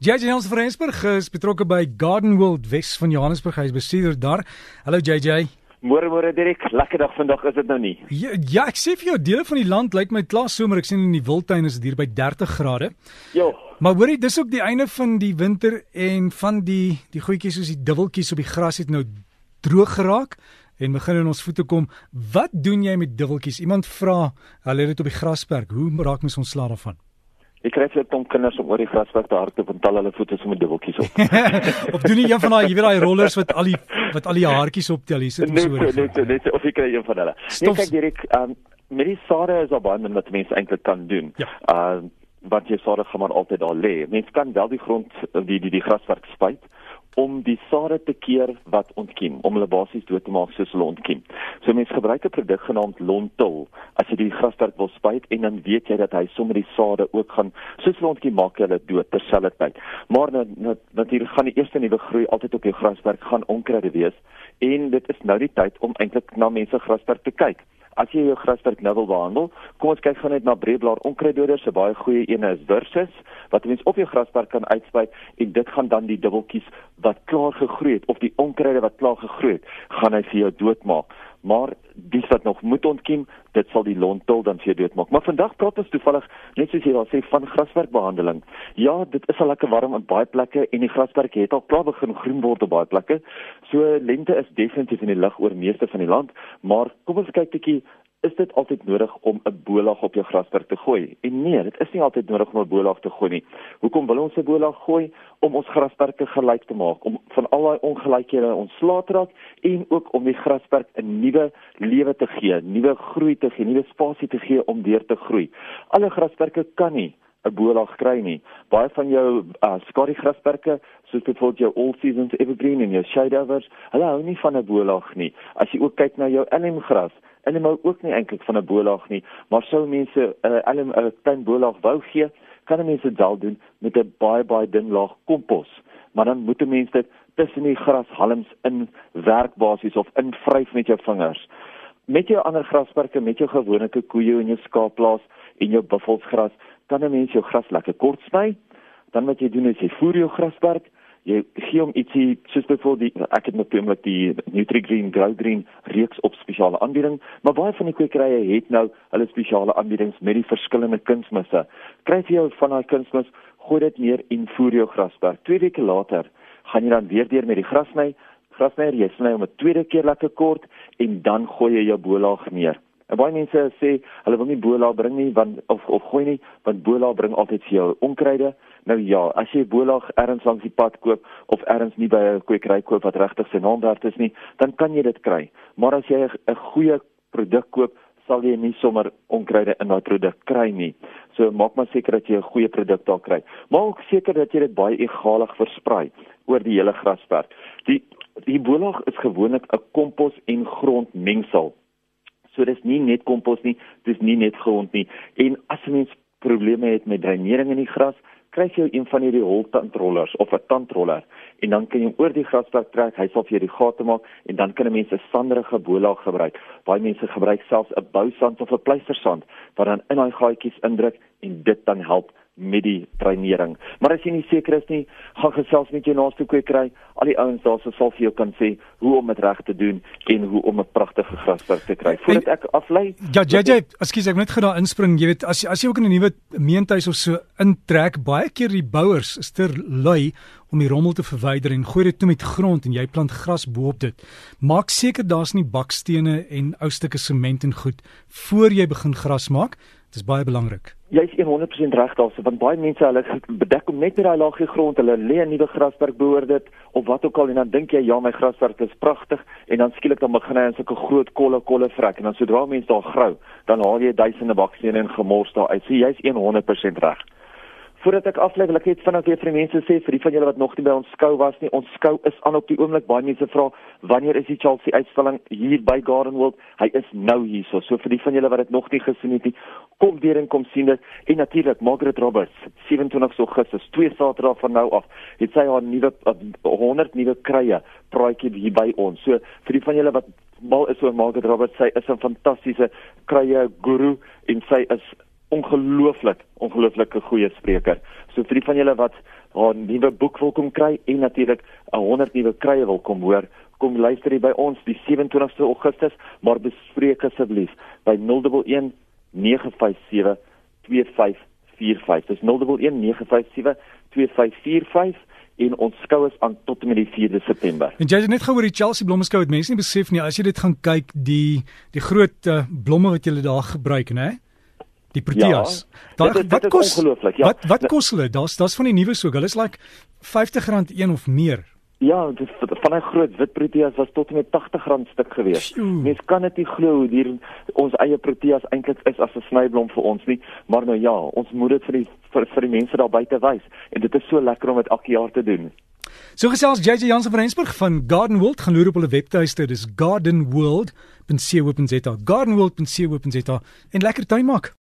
JJ ons Frensburg is betrokke by Garden World Wes van Johannesburg. Hy is bestuurder daar. Hallo JJ. Môre môre Dirk, lekker dag vandag is dit nou nie. Ja, ja, ek sê vir jou dele van die land lyk my klaar somer. Ek sien in die Wildtuin is dit hier by 30 grade. Ja. Maar hoorie, dis ook die einde van die winter en van die die goedjies soos die dubbeltjies op die gras het nou droog geraak en begin in ons voete kom. Wat doen jy met dubbeltjies? Iemand vra, hulle het dit op die grasperk. Hoe raak mens ontslae daarvan? Ek kry vir kom kinders om oor die grasveld te hardloop en tel hulle voete sommer dubbeltjies op. of doen jy een van daai, jy weet daai rollers wat al die wat al die haartjies optel, hier sit ons oor. Nee, nee, nee, of jy kry een van hulle. Nee, kyk Dirk, ehm um, met die sade is daar baie min wat mense eintlik kan doen. Ja. Ehm uh, want jy sade gaan maar altyd daar lê. Mense kan wel die grond die die die graswerk spuit om die sade te keer wat ontkiem, om hulle basies dood te maak soos hulle ontkiem. So mense gebruik 'n produk genaamd Lontil as jy die graswerk wil spuit en dan weet jy dat hy sommer die sade ook gaan soos hulle ontkiem maak hulle dood terselfdertyd. Maar natuurlik gaan die eerste nuwe groei altyd op jou graswerk gaan onkruide wees en dit is nou die tyd om eintlik na mense graswerk te kyk as jy jou grasperk nou wil behandel, kom ons kyk gou net na breedblaar onkruiddoders. 'n Baie goeie een is Versus wat mens op jou grasperk kan uitspuit en dit gaan dan die dubbeltjies wat klaar gegroei het of die onkruide wat klaar gegroei het, gaan hy vir jou doodmaak maar dis wat nog moet ontkiem, dit sal die lontel dan vir doodmaak. Maar vandag praat ons toevallig net soos jy daar sê van graswerkbehandeling. Ja, dit is al lekker warm op baie plekke en die graswerk het al klaar begin groen word op baie plekke. So lente is definitief in die lig oor meeste van die land, maar kom ons kyk 'n bietjie is dit altyd nodig om 'n bolag op jou grasperk te gooi? En nee, dit is nie altyd nodig om 'n bolag te gooi nie. Hoekom wil ons 'n bolag gooi? Om ons grasperke gelyk te maak, om van al daai ongelykhede ontslae te raak en ook om die grasperk 'n nuwe lewe te gee, nuwe groei te gee, nuwe spasie te gee om weer te groei. Alle grasperke kan nie 'n bolag kry nie. Baie van jou uh, skadu grasperke, soos byvoorbeeld jou all seasons evergreen en jou shadeovers, hulle hou nie van 'n bolag nie. As jy ook kyk na jou elm gras, en hulle ook nie eintlik van 'n bolag nie, maar sou mense 'n uh, eh, 'n uh, klein bolag wou gee, kan mense dit wel doen met 'n baie baie dun laag kompos. Maar dan moet mense dit tussen die grashalms in werk basies of invryf met jou vingers. Met jou ander grasperke, met jou gewone koeie en jou skaapplaas en jou buffelsgras, kan 'n mens jou gras lekker kort sny. Dan wat jy doen is jy voer jou grasperk jy gee hom ietsie soos byvoorbeeld die ek het natuurlik die NutriGreen Grow Green reeks op spesiale aanbieding, maar baie van die kwekerye het nou hulle spesiale aanbiedings met die verskillende kunsmisse. Kry jy jou van daai kunsmis, gooi dit neer en voer jou grasperk. Twee weke later gaan jy dan weer deur met die grasny, grasnyer jy sny hom 'n tweede keer lekker kort en dan gooi jy jou bolaag neer. En baie mense sê hulle wil nie bolaag bring nie want of of gooi nie want bolaag bring altyd vir jou onkruide Nou ja, as jy bolag ergens langs die pad koop of ergens nie by 'n kwekery koop wat regtig sy naam werd is nie, dan kan jy dit kry. Maar as jy 'n goeie produk koop, sal jy nie sommer onkruide in daai produk kry nie. So maak maar seker dat jy 'n goeie produk daar kry. Maak seker dat jy dit baie egalig versprei oor die hele grasperk. Die die bolag is gewoonlik 'n kompos en grondmengsel. So dis nie net kompos nie, dis nie net grond nie. En as 'n mens probleme het met dreinering in die gras, kry jy een van hierdie holtandrollers of 'n tandroller en dan kan jy oor die grasvlak trek, hy sal vir jou die gate maak en dan kan mense sanderige bolaag gebruik. Baie mense gebruik selfs 'n bousand of 'n pleistersand wat dan in daai gaatjies indruk en dit dan help met die treinering. Maar as jy nie seker is nie, gaan gesels met jou naaste kwekery. Al die ouens daar sal vir jou kan sê hoe om dit reg te doen en hoe om 'n pragtige grasperk te kry. Voordat ek aflei. Ja, JJ, ekskuus ek net gou daar inspring. Jy weet, as as jy ook in 'n nuwe meentuis of so intrek, baie keer die bouers is ter lui om die rommel te verwyder en gooi dit toe met grond en jy plant gras bo-op dit. Maak seker daar's nie bakstene en ou stukke sement en goed voor jy begin gras maak. Dit is baie belangrik. Jy is 100% reg daarso want baie mense hulle bedek om net met daai laagie grond, hulle lê 'n nuwe grasperk behoort dit of wat ook al en dan dink jy ja, my grasperk is pragtig en dan skielik dan begin hy in sulke groot kolle kolle vrek en dan sodra mense daar grou, dan haal jy duisende bakstene en gemors daar uit. So jy's 100% reg. Voordat ek aflei, wil ek net vinnig weer vir mense sê vir die van julle wat nog nie by ons skou was nie, ons skou is aan op die oomblik. Baie mense vra wanneer is die Chelsea uitstalling hier by Garden World? Hy is nou hier. So, vir die van julle wat dit nog nie gesien het nie, kom weer en kom sien dit. En natuurlik Margaret Roberts, 27 Augustus, twee Saterdae van nou af, het sy haar nuwe 100 nuwe krye praatjie hier by ons. So vir die van julle wat mal is oor Margaret Roberts, sy is 'n fantastiese krye guru en sy is ongelooflik ongelooflike goeie spreker. So vir die van julle wat 'n nuwe boek wil kom kry en natuurlik 'n 100 nuwe krye wil kom hoor, kom luister hier by ons die 27ste Augustus, maar bespreek asseblief by 011 957 2545. Dis 011 957 2545 en ons skou is aan tot en met die 4de September. En jy het net gehoor die Chelsea blommeskou het mense nie besef nie as jy dit gaan kyk die die groot uh, blomme wat jy daar gebruik nê? Die Proteas. Ja, daar dit, wat dit kos ongelooflik. Ja. Wat wat kos hulle? Daar's daar's van die nuwe so. Hulle is like R50 een of meer. Ja, dis van 'n groot wit proteas was tot met R80 stuk gewees. Mens kan dit nie glo hoe hier ons eie proteas eintlik is as 'n snyblom vir ons nie, maar nou ja, ons moet dit vir die vir, vir die mense daar buite wys en dit is so lekker om dit elke jaar te doen. So gesels JJ Jansen van Rensburg van Garden World gaan loer op hulle webtuiste, dis gardenworld.co.za. gardenworld.co.za en lekker tuin maak.